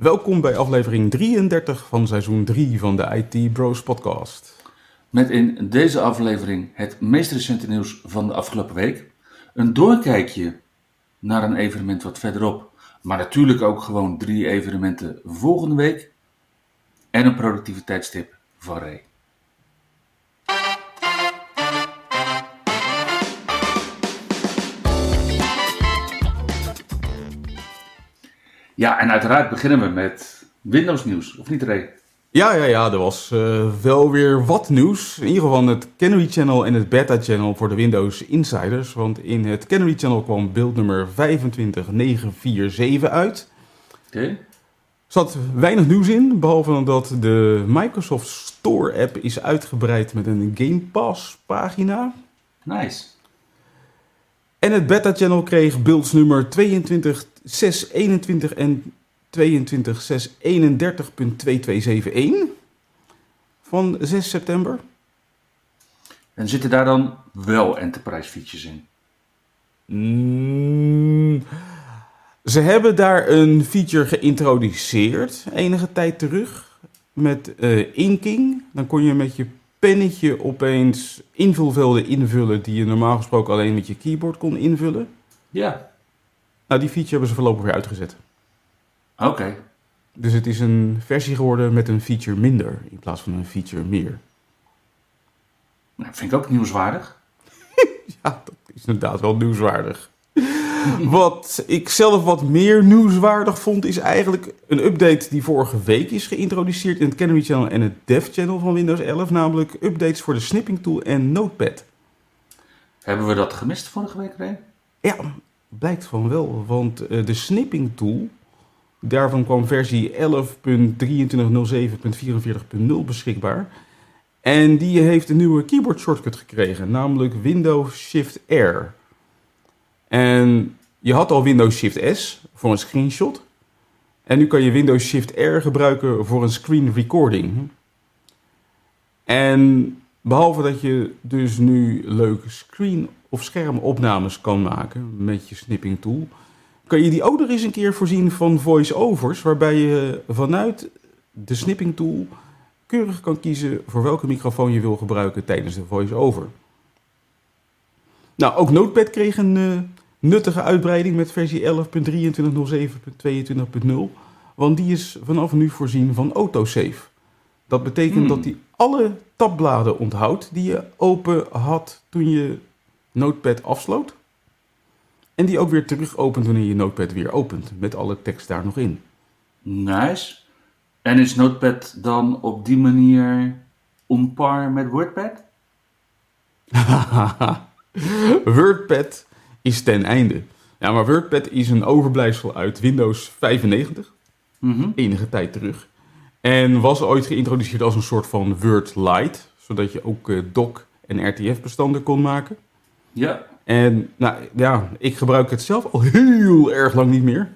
Welkom bij aflevering 33 van seizoen 3 van de IT Bros podcast. Met in deze aflevering het meest recente nieuws van de afgelopen week. Een doorkijkje naar een evenement wat verderop. Maar natuurlijk ook gewoon drie evenementen volgende week. En een productiviteitstip van Ray. Ja, en uiteraard beginnen we met Windows nieuws, of niet Ray? Ja, ja, ja, er was eh, wel weer wat nieuws. In ieder geval het Canary Channel en het Beta Channel voor de Windows Insiders. Want in het Canary Channel kwam beeldnummer 25947 uit. Oké. Er zat weinig nieuws in, behalve dat de Microsoft Store app is uitgebreid met een Game Pass pagina. Nice. En het Beta Channel kreeg beeldsnummer 22 621 en 22 631.2271 van 6 september. En zitten daar dan wel enterprise features in? Mm. Ze hebben daar een feature geïntroduceerd enige tijd terug met eh, inking. Dan kon je met je pennetje opeens invulvelden invullen die je normaal gesproken alleen met je keyboard kon invullen. Ja. Nou, die feature hebben ze voorlopig weer uitgezet. Oké. Dus het is een versie geworden met een feature minder in plaats van een feature meer. Nou, vind ik ook nieuwswaardig. ja, dat is inderdaad wel nieuwswaardig. wat ik zelf wat meer nieuwswaardig vond, is eigenlijk een update die vorige week is geïntroduceerd in het Canary Channel en het Dev Channel van Windows 11, namelijk updates voor de Snipping Tool en Notepad. Hebben we dat gemist vorige week, Ray? Ja, blijkt van wel, want uh, de Snipping Tool, daarvan kwam versie 11.2307.44.0 beschikbaar. En die heeft een nieuwe keyboard shortcut gekregen, namelijk Windows Shift R. En je had al Windows Shift S voor een screenshot. En nu kan je Windows Shift R gebruiken voor een screen recording. En behalve dat je dus nu leuke screen- of schermopnames kan maken met je snipping tool, kan je die ook nog eens een keer voorzien van voice-overs, waarbij je vanuit de snipping tool keurig kan kiezen voor welke microfoon je wil gebruiken tijdens de voice-over. Nou, ook Notepad kreeg een uh, nuttige uitbreiding met versie 11.2307.22.0. Want die is vanaf nu voorzien van autosave. Dat betekent Hmm. dat die alle tabbladen onthoudt die je open had toen je Notepad afsloot. En die ook weer terug opent wanneer je Notepad weer opent. Met alle tekst daar nog in. Nice. En is Notepad dan op die manier on par met WordPad? WordPad is ten einde. Ja, maar WordPad is een overblijfsel uit Windows 95, Mhm. enige tijd terug. En was ooit geïntroduceerd als een soort van Word Lite, zodat je ook eh, doc- en RTF-bestanden kon maken. Ja. En nou ja, ik gebruik het zelf al heel erg lang niet meer.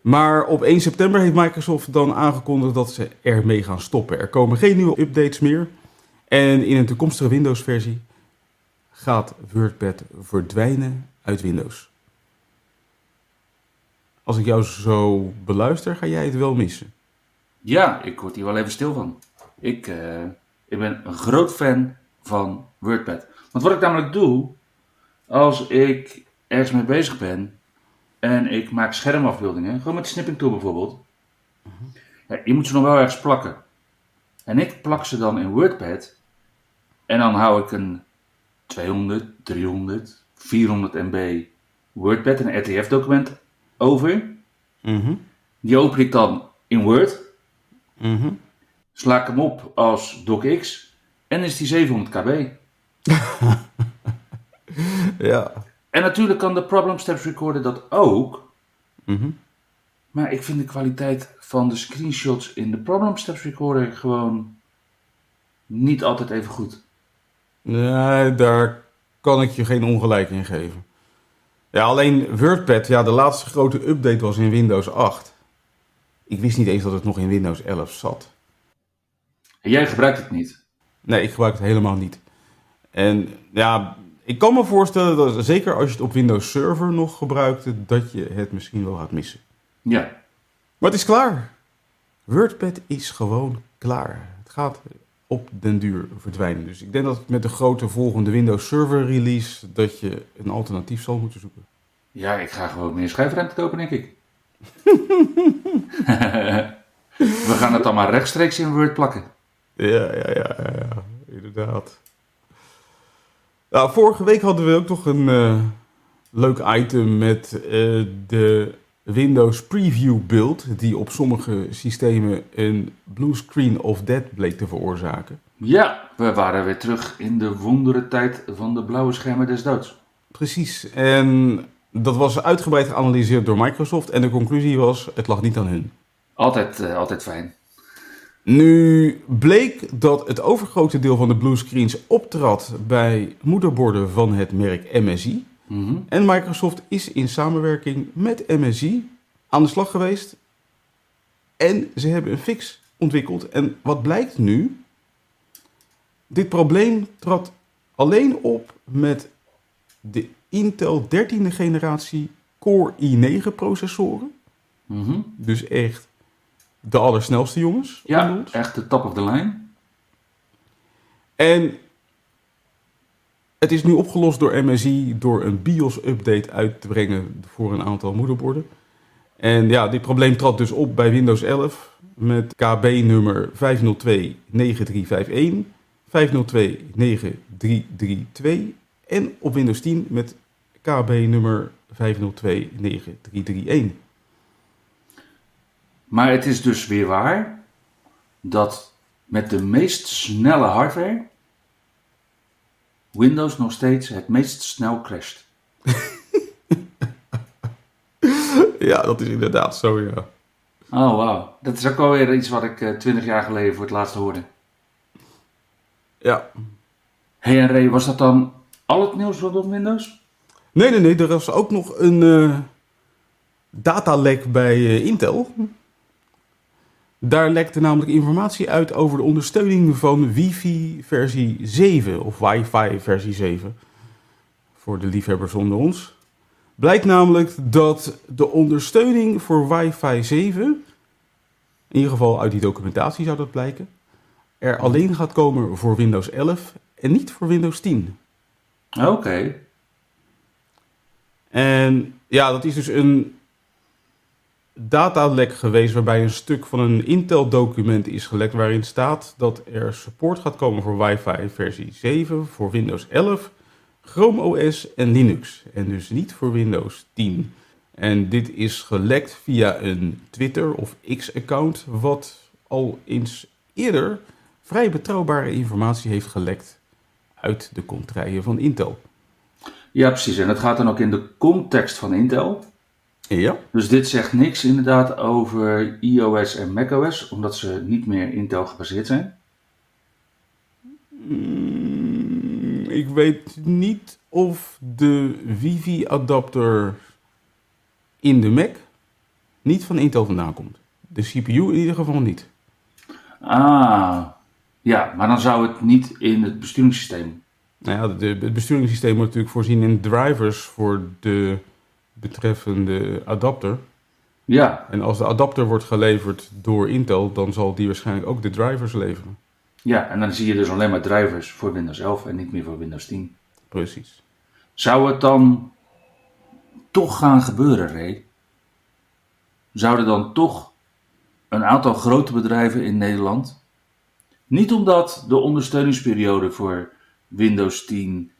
Maar op 1 september heeft Microsoft dan aangekondigd dat ze ermee gaan stoppen. Er komen geen nieuwe updates meer. En in een toekomstige Windows-versie gaat WordPad verdwijnen uit Windows. Als ik jou zo beluister, ga jij het wel missen. Ja, ik word hier wel even stil van. Ik, eh, ik ben een groot fan van WordPad. Want wat ik namelijk doe, als ik ergens mee bezig ben en ik maak schermafbeeldingen, gewoon met de snipping tool bijvoorbeeld, ja, je moet ze nog wel ergens plakken. En ik plak ze dan in WordPad en dan hou ik een 200, 300, 400 MB WordPad, een RTF-document over. Mhm. Die open ik dan in Word Mhm. sla ik hem op als docx en is die 700 kb. Ja. En natuurlijk kan de Problem Steps Recorder dat ook. Mhm. Maar ik vind de kwaliteit van de screenshots in de Problem Steps Recorder gewoon niet altijd even goed. Nee, daar kan ik je geen ongelijk in geven. Ja, alleen WordPad, ja, de laatste grote update was in Windows 8. Ik wist niet eens dat het nog in Windows 11 zat. En jij gebruikt het niet. Nee, ik gebruik het helemaal niet. En ja, ik kan me voorstellen dat zeker als je het op Windows Server nog gebruikt, dat je het misschien wel gaat missen. Ja. Maar het is klaar. WordPad is gewoon klaar. Het gaat op den duur verdwijnen. Dus ik denk dat met de grote volgende Windows Server release dat je een alternatief zal moeten zoeken. Ja, ik ga gewoon meer schijfruimte kopen, denk ik. We gaan het dan maar rechtstreeks in Word plakken. Ja, ja, ja, ja, ja. inderdaad. Nou, vorige week hadden we ook nog een eh, leuk item met eh, de Windows Preview build, die op sommige systemen een blue screen of dead bleek te veroorzaken. Ja, we waren weer terug in de wondere tijd van de blauwe schermen des doods. Precies, en dat was uitgebreid geanalyseerd door Microsoft en de conclusie was, het lag niet aan hun. Altijd, eh, altijd fijn. Nu bleek dat het overgrote deel van de bluescreens optrad bij moederborden van het merk MSI. Mhm. En Microsoft is in samenwerking met MSI aan de slag geweest. En ze hebben een fix ontwikkeld. En wat blijkt nu? Dit probleem trad alleen op met de Intel 13e generatie Core i9 processoren. Mhm. Dus echt de allersnelste jongens. Ja, echt de top of the line. En het is nu opgelost door MSI door een BIOS-update uit te brengen voor een aantal moederborden. En ja, dit probleem trad dus op bij Windows 11 met KB-nummer 502-9351, 502-9332 en op Windows 10 met KB-nummer 502-9331. Maar het is dus weer waar dat met de meest snelle hardware Windows nog steeds het meest snel crasht. Ja, dat is inderdaad zo, ja. Oh, wauw. Dat is ook alweer iets wat ik eh, twintig jaar geleden voor het laatst hoorde. Ja, Hey en Ray, was dat dan al het nieuws rondom Windows? Nee, nee, nee. Er was ook nog een eh, datalek bij eh, Intel. Daar lekte namelijk informatie uit over de ondersteuning van Wi-Fi versie 7 of Wi-Fi versie 7. Voor de liefhebbers onder ons. Blijkt namelijk dat de ondersteuning voor Wi-Fi 7, in ieder geval uit die documentatie zou dat blijken, er alleen gaat komen voor Windows 11 en niet voor Windows 10. Oké. En ja, dat is dus een datalek geweest waarbij een stuk van een Intel-document is gelekt waarin staat dat er support gaat komen voor Wi-Fi versie 7, voor Windows 11, Chrome OS en Linux. En dus niet voor Windows 10. En dit is gelekt via een Twitter of X-account, wat al eens eerder vrij betrouwbare informatie heeft gelekt uit de contraien van Intel. Ja, precies. En dat gaat dan ook in de context van Intel. Ja. Dus dit zegt niks inderdaad over iOS en macOS, omdat ze niet meer Intel gebaseerd zijn. Mm, ik weet niet of de Wifi-adapter in de Mac niet van Intel vandaan komt. De CPU in ieder geval niet. Ah, ja, maar dan zou het niet in het besturingssysteem. Nou ja, de, het besturingssysteem wordt natuurlijk voorzien in drivers voor de betreffende adapter. Ja, En als de adapter wordt geleverd door Intel, dan zal die waarschijnlijk ook de drivers leveren. ja, en dan zie je dus alleen maar drivers voor Windows 11 en niet meer voor Windows 10. Precies. Zou het dan toch gaan gebeuren, Ray? Zouden dan toch een aantal grote bedrijven in Nederland, niet omdat de ondersteuningsperiode voor Windows 10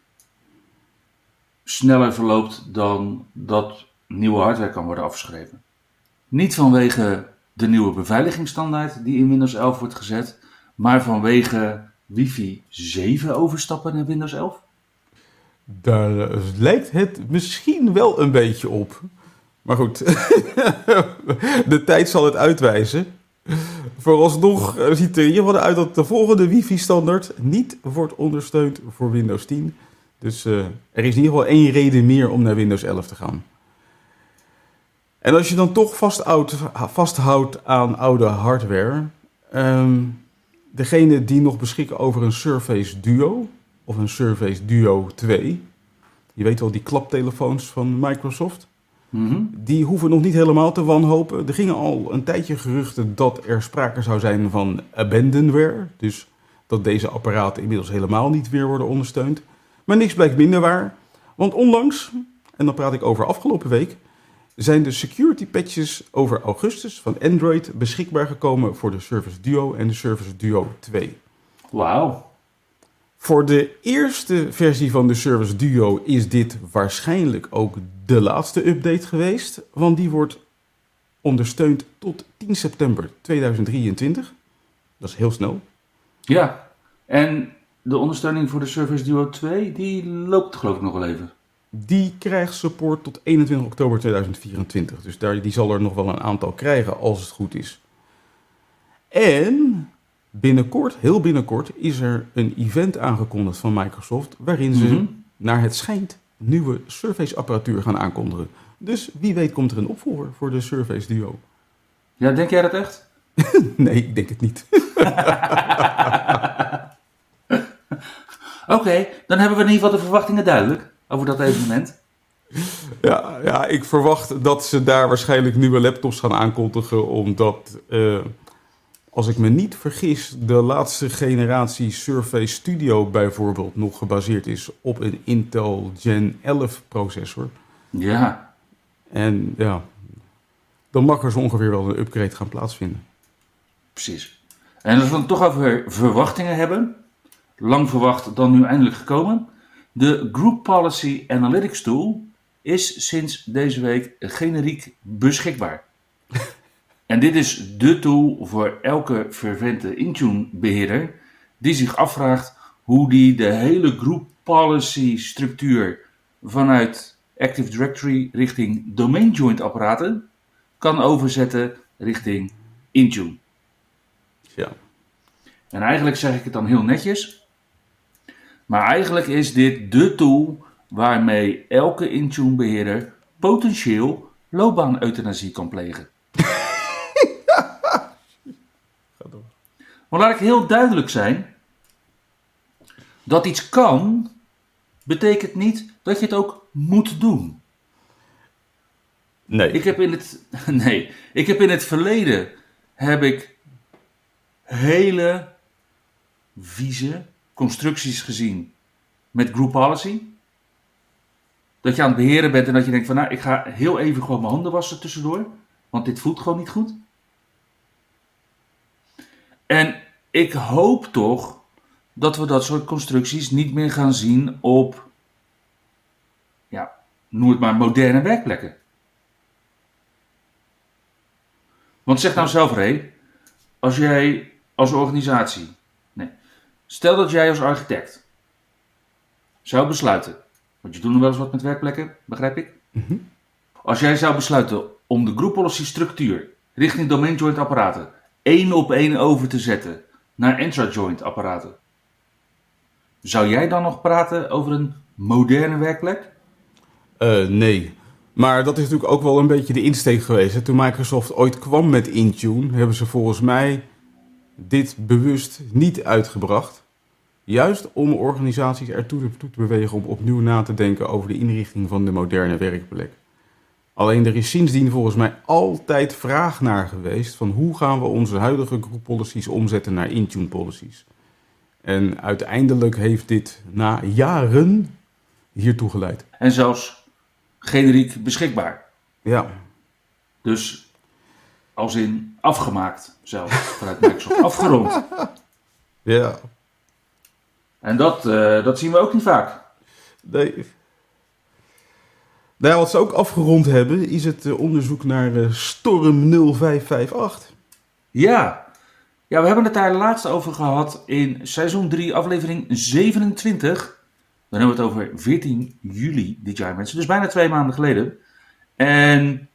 sneller verloopt dan dat nieuwe hardware kan worden afgeschreven. Niet vanwege de nieuwe beveiligingsstandaard die in Windows 11 wordt gezet, maar vanwege wifi 7 overstappen naar Windows 11? Daar eh, lijkt het misschien wel een beetje op. Maar goed, de tijd zal het uitwijzen. Vooralsnog eh, ziet er in ieder uit dat de volgende wifi-standaard niet wordt ondersteund voor Windows 10. Dus uh, er is in ieder geval één reden meer om naar Windows 11 te gaan. En als je dan toch vasthoudt aan oude hardware, um, degene die nog beschikken over een Surface Duo of een Surface Duo 2, je weet wel die klaptelefoons van Microsoft, Mhm. die hoeven nog niet helemaal te wanhopen. Er gingen al een tijdje geruchten dat er sprake zou zijn van abandonware, dus dat deze apparaten inmiddels helemaal niet weer worden ondersteund. Maar niks blijkt minder waar, want onlangs, en dan praat ik over afgelopen week, zijn de security patches over augustus van Android beschikbaar gekomen voor de Surface Duo en de Surface Duo 2. Wauw. Voor de eerste versie van de Surface Duo is dit waarschijnlijk ook de laatste update geweest, want die wordt ondersteund tot 10 september 2023. Dat is heel snel. Ja, en de ondersteuning voor de Surface Duo 2, die loopt geloof ik nog wel even. Die krijgt support tot 21 oktober 2024. Dus daar, die zal er nog wel een aantal krijgen als het goed is. En binnenkort, heel binnenkort, is er een event aangekondigd van Microsoft. waarin ze, Mhm. naar het schijnt, nieuwe Surface apparatuur gaan aankondigen. Dus wie weet komt er een opvolger voor de Surface Duo. Ja, denk jij dat echt? Nee, ik denk het niet. Oké, dan hebben we in ieder geval de verwachtingen duidelijk over dat evenement. Ja, ja, ik verwacht dat ze daar waarschijnlijk nieuwe laptops gaan aankondigen, omdat, eh, als ik me niet vergis, de laatste generatie Surface Studio bijvoorbeeld nog gebaseerd is op een Intel Gen 11 processor. Ja, En ja, dan mag er zo ongeveer wel een upgrade gaan plaatsvinden. precies. En als we het toch over verwachtingen hebben, lang verwacht dan nu eindelijk gekomen. De Group Policy Analytics Tool is sinds deze week generiek beschikbaar. En dit is de tool voor elke fervente Intune beheerder die zich afvraagt hoe die de hele Group Policy structuur vanuit Active Directory richting domain joint apparaten kan overzetten richting Intune. Ja, En eigenlijk zeg ik het dan heel netjes. Maar eigenlijk is dit de tool waarmee elke Intune beheerder potentieel loopbaan-euthanasie kan plegen. ga door. Maar laat ik heel duidelijk zijn. Dat iets kan, betekent niet dat je het ook moet doen. Nee, Ik heb in het, nee, ik heb in het verleden heb ik hele vieze constructies gezien met group policy. Dat je aan het beheren bent en dat je denkt van nou, ik ga heel even gewoon mijn handen wassen tussendoor, want dit voelt gewoon niet goed. En ik hoop toch dat we dat soort constructies niet meer gaan zien op, ja, noem het maar moderne werkplekken. Want zeg nou zelf, Ray, als jij als organisatie, nee, stel dat jij als architect zou besluiten, want je doet nog wel eens wat met werkplekken, begrijp ik? Mhm. Als jij zou besluiten om de group policy structuur richting domain joint apparaten één op één over te zetten naar intra-joint apparaten, zou jij dan nog praten over een moderne werkplek? Eh, nee. Maar dat is natuurlijk ook wel een beetje de insteek geweest. Toen Microsoft ooit kwam met Intune, hebben ze volgens mij dit bewust niet uitgebracht. Juist om organisaties ertoe toe te bewegen om opnieuw na te denken over de inrichting van de moderne werkplek. Alleen er is sindsdien volgens mij altijd vraag naar geweest van hoe gaan we onze huidige group policies omzetten naar Intune policies. En uiteindelijk heeft dit na jaren hiertoe geleid. En zelfs generiek beschikbaar. Ja, Dus als in afgemaakt zelfs vanuit Microsoft. Afgerond. ja. En dat, eh, dat zien we ook niet vaak. Nee. Nou wat ze ook afgerond hebben, is het eh, onderzoek naar eh, Storm 0558. Ja. ja, we hebben het daar laatst over gehad in seizoen 3, aflevering 27. Dan hebben we het over 14 juli dit jaar, mensen. Dus bijna twee maanden geleden. En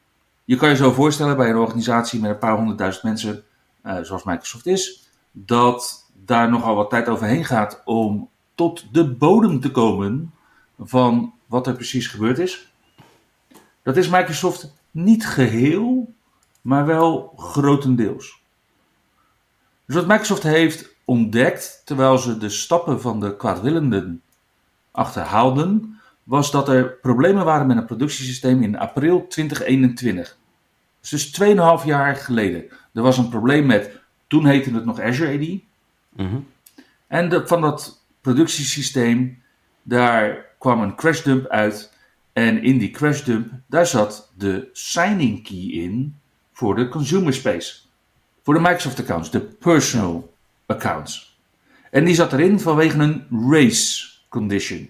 je kan je zo voorstellen bij een organisatie met een paar honderdduizend mensen. eh, zoals Microsoft is, dat daar nogal wat tijd overheen gaat om tot de bodem te komen van wat er precies gebeurd is. Dat is Microsoft niet geheel, maar wel grotendeels. Dus wat Microsoft heeft ontdekt, terwijl ze de stappen van de kwaadwillenden achterhaalden, was dat er problemen waren met een productiesysteem in april 2021. Dus 2,5 jaar geleden. Er was een probleem met, toen heette het nog Azure AD. Mhm. En de, van dat productiesysteem, daar kwam een crashdump uit. En in die crashdump, daar zat de signing key in voor de consumer space. Voor de Microsoft accounts, de personal accounts. En die zat erin vanwege een race condition.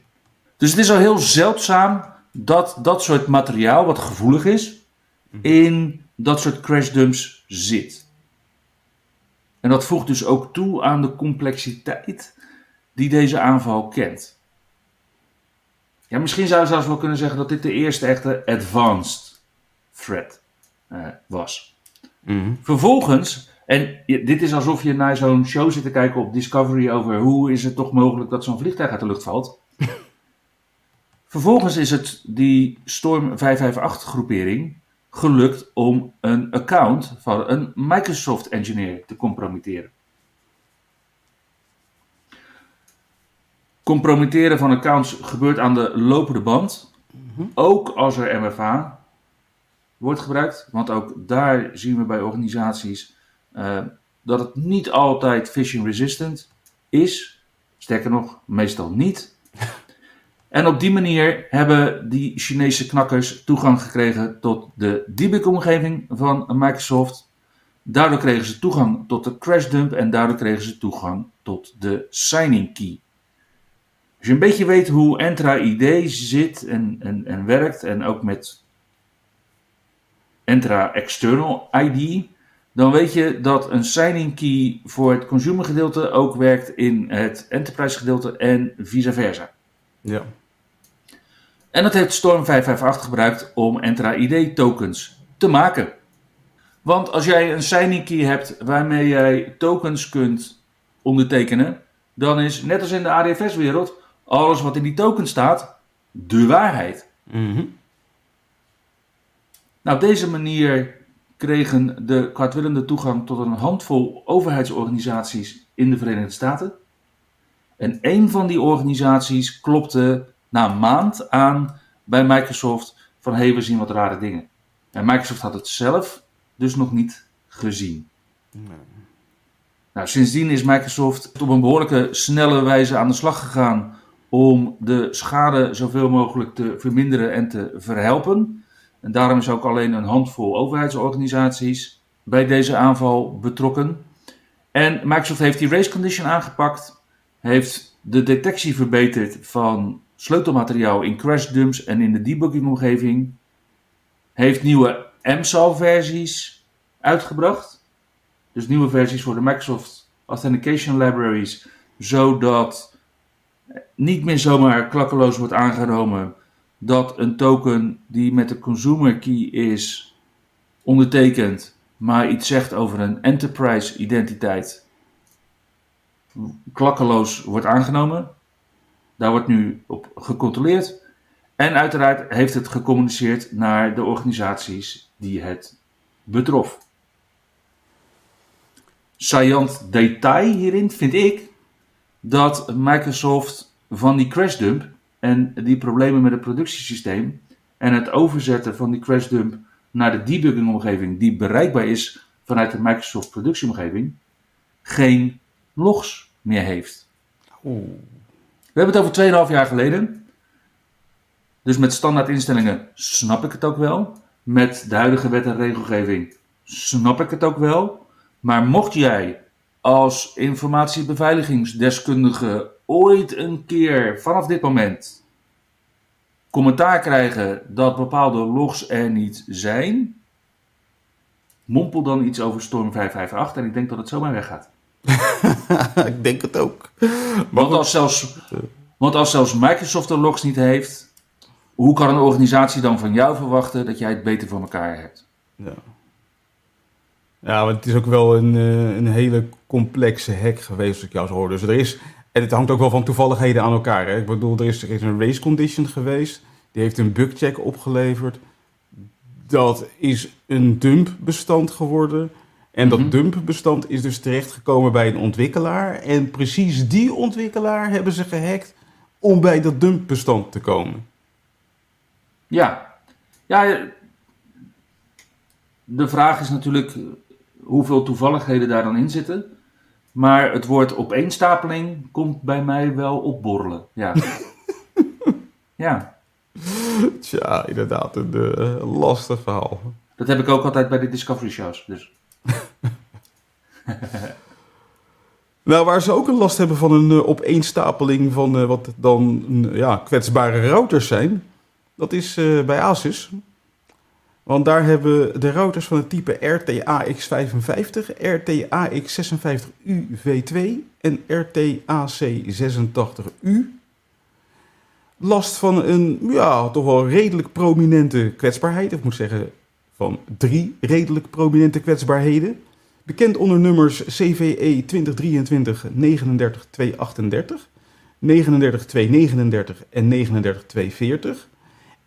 Dus het is al heel zeldzaam dat dat soort materiaal, wat gevoelig is, in dat soort crashdumps zit. En dat voegt dus ook toe aan de complexiteit die deze aanval kent. Ja, misschien zou je zelfs wel kunnen zeggen dat dit de eerste echte advanced threat eh, was. Mhm. Vervolgens, en je- dit is alsof je naar zo'n show zit te kijken op Discovery over hoe is het toch mogelijk dat zo'n vliegtuig uit de lucht valt. Vervolgens is het die Storm 558 groepering gelukt om een account van een Microsoft engineer te compromitteren. Compromitteren van accounts gebeurt aan de lopende band. Ook als er MFA wordt gebruikt. Want ook daar zien we bij organisaties eh, dat het niet altijd phishing resistant is. Sterker nog, meestal niet. En op die manier hebben die Chinese knakkers toegang gekregen tot de debug-omgeving van Microsoft. Daardoor kregen ze toegang tot de crashdump en daardoor kregen ze toegang tot de signing key. Als je een beetje weet hoe Entra ID zit en, en, en werkt, en ook met Entra External ID, dan weet je dat een signing key voor het consumer gedeelte ook werkt in het enterprise gedeelte en vice versa. Ja. En dat heeft Storm 558 gebruikt om Entra ID tokens te maken. Want als jij een signing key hebt waarmee jij tokens kunt ondertekenen, dan is net als in de ADFS wereld alles wat in die token staat de waarheid. Mhm. Nou, op deze manier kregen de kwaadwillende toegang tot een handvol overheidsorganisaties in de Verenigde Staten. En een van die organisaties klopte na een maand aan bij Microsoft van hé, hey, we zien wat rare dingen. En Microsoft had het zelf dus nog niet gezien. Nou, sindsdien is Microsoft op een behoorlijke snelle wijze aan de slag gegaan om de schade zoveel mogelijk te verminderen en te verhelpen. En daarom is ook alleen een handvol overheidsorganisaties bij deze aanval betrokken. En Microsoft heeft die race condition aangepakt, heeft de detectie verbeterd van sleutelmateriaal in crash dumps en in de debugging-omgeving, heeft nieuwe MSAL-versies uitgebracht. Dus nieuwe versies voor de Microsoft Authentication Libraries, zodat niet meer zomaar klakkeloos wordt aangenomen dat een token die met de consumer key is ondertekend, maar iets zegt over een enterprise identiteit, klakkeloos wordt aangenomen. Daar wordt nu op gecontroleerd. En uiteraard heeft het gecommuniceerd naar de organisaties die het betrof. Saillant detail hierin vind ik dat Microsoft van die crashdump en die problemen met het productiesysteem en het overzetten van die crashdump naar de debuggingomgeving die bereikbaar is vanuit de Microsoft productieomgeving, geen logs meer heeft. Oeh. We hebben het over 2,5 jaar geleden. Dus met standaard instellingen snap ik het ook wel. Met de huidige wet en regelgeving snap ik het ook wel. Maar mocht jij als informatiebeveiligingsdeskundige ooit een keer vanaf dit moment commentaar krijgen dat bepaalde logs er niet zijn, mompel dan iets over Storm 558 en ik denk dat het zomaar weggaat. ik denk het ook. Want als, zelfs, want als zelfs Microsoft de logs niet heeft, hoe kan een organisatie dan van jou verwachten dat jij het beter voor elkaar hebt? Ja. Ja, maar het is ook wel een, eh, een hele complexe hack geweest, als ik jou zo hoor. Dus er is, en het hangt ook wel van toevalligheden aan elkaar. Hè? Ik bedoel, er is, er is een race condition geweest. Die heeft een bugcheck opgeleverd. Dat is een dumpbestand geworden. En Mhm. dat dumpbestand is dus terechtgekomen bij een ontwikkelaar. En precies die ontwikkelaar hebben ze gehackt om bij dat dumpbestand te komen. Ja. Ja, de vraag is natuurlijk hoeveel toevalligheden daar dan in zitten. Maar het woord opeenstapeling komt bij mij wel opborrelen. Ja. ja, Tja, inderdaad, een eh, lastig verhaal. dat heb ik ook altijd bij de Discovery shows. Dus. Nou, waar ze ook een last hebben van een eh, opeenstapeling van eh, wat dan ja, kwetsbare routers zijn, dat is bij Asus. Want daar hebben de routers van het type RTAX55, RTAX56UV2 en RTAC86U last van een ja, toch wel redelijk prominente kwetsbaarheid. Ik moet zeggen van drie redelijk prominente kwetsbaarheden. Bekend onder nummers CVE 2023 39 238, 39 239 en 39 240.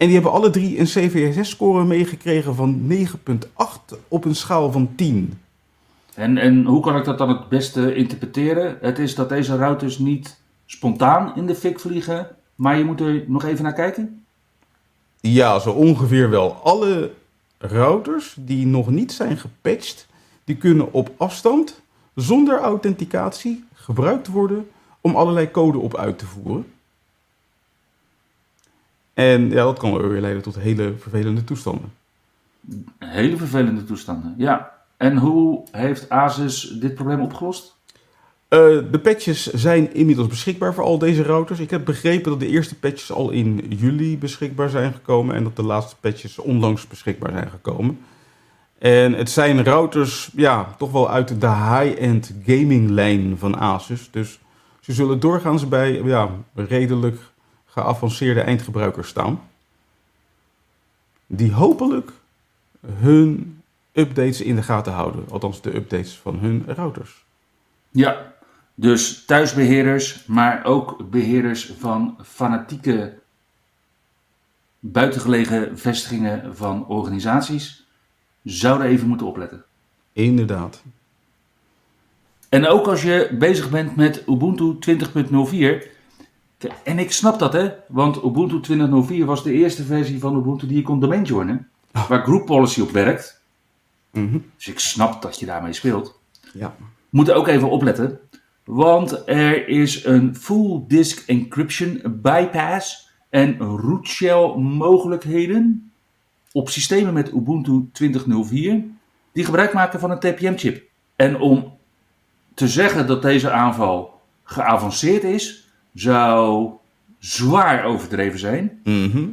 En die hebben alle drie een CVSS-score meegekregen van 9,8 op een schaal van 10. En, en hoe kan ik dat dan het beste interpreteren? Het is dat deze routers niet spontaan in de fik vliegen, maar je moet er nog even naar kijken. Ja, zo ongeveer wel. Alle routers die nog niet zijn gepatcht, die kunnen op afstand, zonder authenticatie, gebruikt worden om allerlei code op uit te voeren. En ja, dat kan weer leiden tot hele vervelende toestanden. Hele vervelende toestanden, ja. En hoe heeft Asus dit probleem opgelost? Eh, de patches zijn inmiddels beschikbaar voor al deze routers. Ik heb begrepen dat de eerste patches al in juli beschikbaar zijn gekomen en dat de laatste patches onlangs beschikbaar zijn gekomen. En het zijn routers, ja, toch wel uit de high-end gaming lijn van Asus. Dus ze zullen doorgaans bij ja, redelijk geavanceerde eindgebruikers staan. Die hopelijk hun updates in de gaten houden. Althans, de updates van hun routers. Ja, dus thuisbeheerders, maar ook beheerders van fanatieke buitengelegen vestigingen van organisaties zouden even moeten opletten. Inderdaad. En ook als je bezig bent met Ubuntu 20.04. En ik snap dat, hè? Want Ubuntu 20.04 was de eerste versie van Ubuntu die je kon domain joinen. Waar group policy op werkt. Mhm. Dus ik snap dat je daarmee speelt. Ja. Moet ook even opletten. Want er is een full disk encryption bypass en root shell mogelijkheden op systemen met Ubuntu 20.04 die gebruik maken van een TPM-chip. En om te zeggen dat deze aanval geavanceerd is, zou zwaar overdreven zijn. Mhm.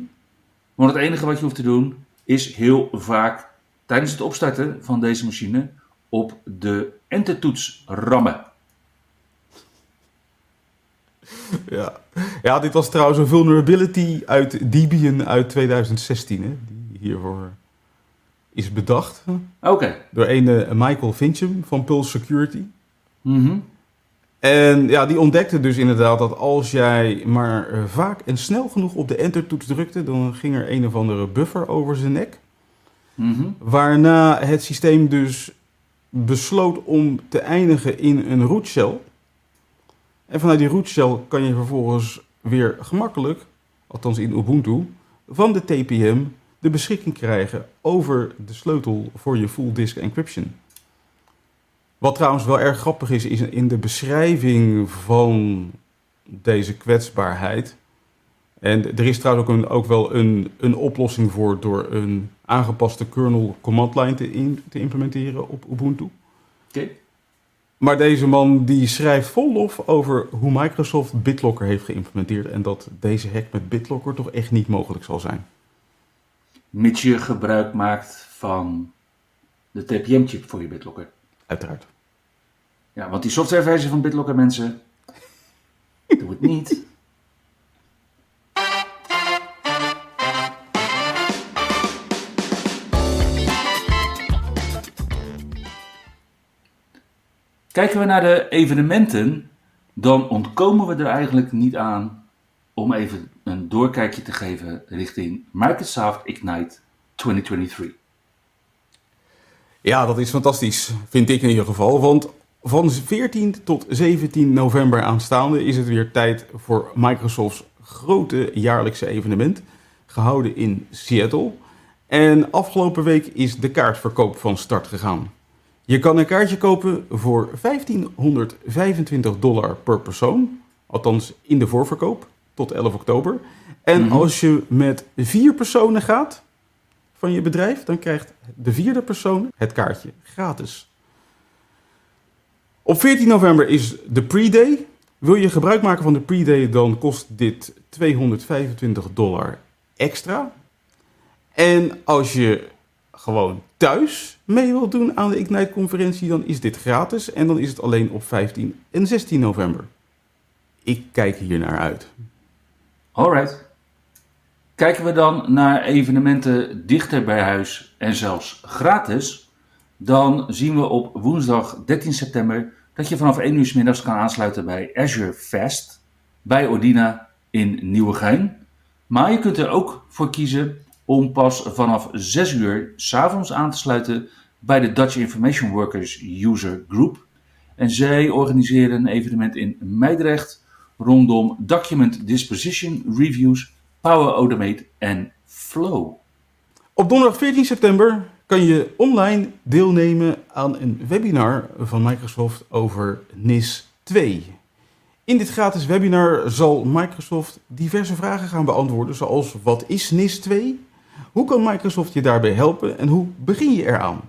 Want het enige wat je hoeft te doen is heel vaak tijdens het opstarten van deze machine op de entertoets rammen. Ja. ja, dit was trouwens een vulnerability uit Debian uit 2016, hè, die hiervoor is bedacht Oké. door een eh, Michael Fincham van Pulse Security. Mhm. En ja, die ontdekte dus inderdaad dat als jij maar eh, vaak en snel genoeg op de entertoets drukte, dan ging er een of andere buffer over zijn nek. Mhm. Waarna het systeem dus besloot om te eindigen in een root shell. En vanuit die root shell kan je vervolgens weer gemakkelijk, althans in Ubuntu, van de TPM de beschikking krijgen over de sleutel voor je full disk encryption. Wat trouwens wel erg grappig is, is in de beschrijving van deze kwetsbaarheid. En er is trouwens ook, een, ook wel een, een oplossing voor door een aangepaste kernel command line te, in- te implementeren op Ubuntu. Oké. Maar deze man die schrijft vol lof over hoe Microsoft BitLocker heeft geïmplementeerd en dat deze hack met BitLocker toch echt niet mogelijk zal zijn. Mits je gebruik maakt van de TPM-chip voor je BitLocker. Uiteraard. Ja, want die softwareversie van BitLocker, mensen, doe het niet. Kijken we naar de evenementen, dan ontkomen we er eigenlijk niet aan om even een doorkijkje te geven richting Microsoft Ignite 2023. Ja, dat is fantastisch, vind ik in ieder geval. Want van 14 tot 17 november aanstaande is het weer tijd voor Microsoft's grote jaarlijkse evenement, gehouden in Seattle. En afgelopen week is de kaartverkoop van start gegaan. Je kan een kaartje kopen voor 1525 dollar per persoon, althans in de voorverkoop tot 11 oktober. En Mhm. als je met vier personen gaat van je bedrijf, dan krijgt de vierde persoon het kaartje gratis. Op 14 november is de pre-day. Wil je gebruik maken van de pre-day, dan kost dit 225 dollar extra. En als je gewoon thuis mee wilt doen aan de Ignite-conferentie, dan is dit gratis. En dan is het alleen op 15 en 16 november. Ik kijk hier naar uit. Alright. Kijken we dan naar evenementen dichter bij huis en zelfs gratis, dan zien we op woensdag 13 september dat je vanaf 1 uur 's middags kan aansluiten bij Azure Fest bij Ordina in Nieuwegein. Maar je kunt er ook voor kiezen om pas vanaf 6 uur 's avonds aan te sluiten bij de Dutch Information Workers User Group. En zij organiseren een evenement in Meidrecht rondom Document Disposition Reviews, Power Automate en Flow. Op donderdag 14 september kan je online deelnemen aan een webinar van Microsoft over NIS 2. In dit gratis webinar zal Microsoft diverse vragen gaan beantwoorden, zoals wat is NIS 2? Hoe kan Microsoft je daarbij helpen en hoe begin je eraan?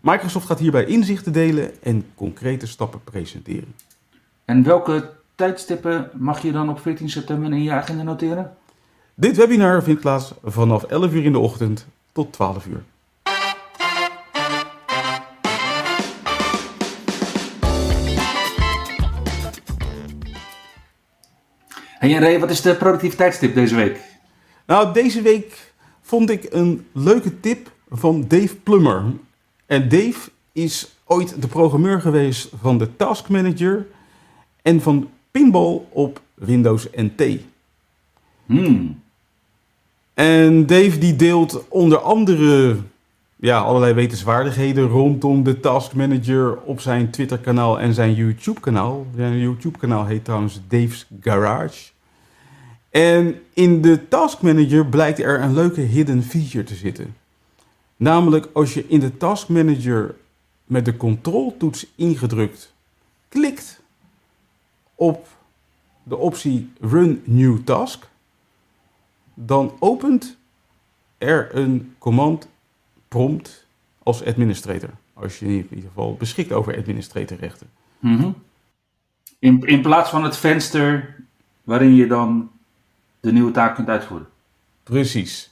Microsoft gaat hierbij inzichten delen en concrete stappen presenteren. En welke tijdstippen mag je dan op 14 september in je agenda noteren? Dit webinar vindt plaats vanaf 11 uur in de ochtend tot 12 uur. Hey en Ray, wat is de productiviteitstip deze week? Nou, deze week vond ik een leuke tip van Dave Plummer. En Dave is ooit de programmeur geweest van de Task Manager en van Pinball op Windows NT. Hmm. En Dave die deelt onder andere ja, allerlei wetenswaardigheden rondom de Task Manager op zijn Twitter-kanaal en zijn YouTube-kanaal. Zijn YouTube-kanaal heet trouwens Dave's Garage. En in de Task Manager blijkt er een leuke hidden feature te zitten. Namelijk als je in de Task Manager met de controltoets ingedrukt klikt op de optie Run New Task, dan opent er een command prompt als administrator. Als je in ieder geval beschikt over administratorrechten. Mhm. in, in plaats van het venster waarin je dan de nieuwe taak kunt uitvoeren. Precies.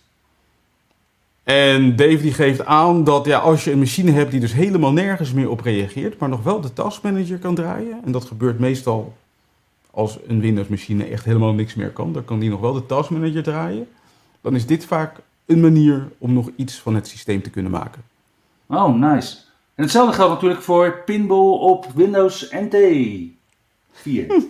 En Dave die geeft aan dat ja, als je een machine hebt die dus helemaal nergens meer op reageert, maar nog wel de taskmanager kan draaien, en dat gebeurt meestal als een Windows machine echt helemaal niks meer kan, dan kan die nog wel de taskmanager draaien, dan is dit vaak een manier om nog iets van het systeem te kunnen maken. Oh, nice. En hetzelfde geldt natuurlijk voor Pinball op Windows NT 4.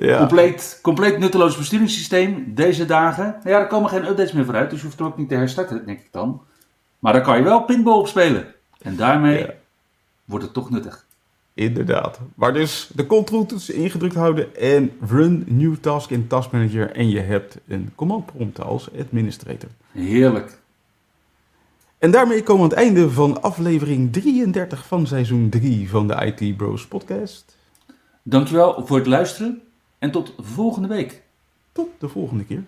Ja. Compleet, compleet nutteloos besturingssysteem deze dagen. Ja, er komen geen updates meer vooruit, dus je hoeft hem ook niet te herstarten, denk ik dan. Maar daar kan je wel pinball op spelen. En daarmee Ja. wordt het toch nuttig. Inderdaad. Maar dus de control-toets ingedrukt houden en run new task in Task Manager en je hebt een command prompt als administrator. Heerlijk. En daarmee komen we aan het einde van aflevering 33 van seizoen 3 van de IT Bros podcast. Dankjewel voor het luisteren en tot volgende week. Tot de volgende keer.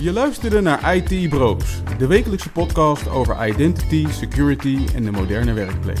Je luisterde naar IT Bros, de wekelijkse podcast over identity, security en de moderne werkplek.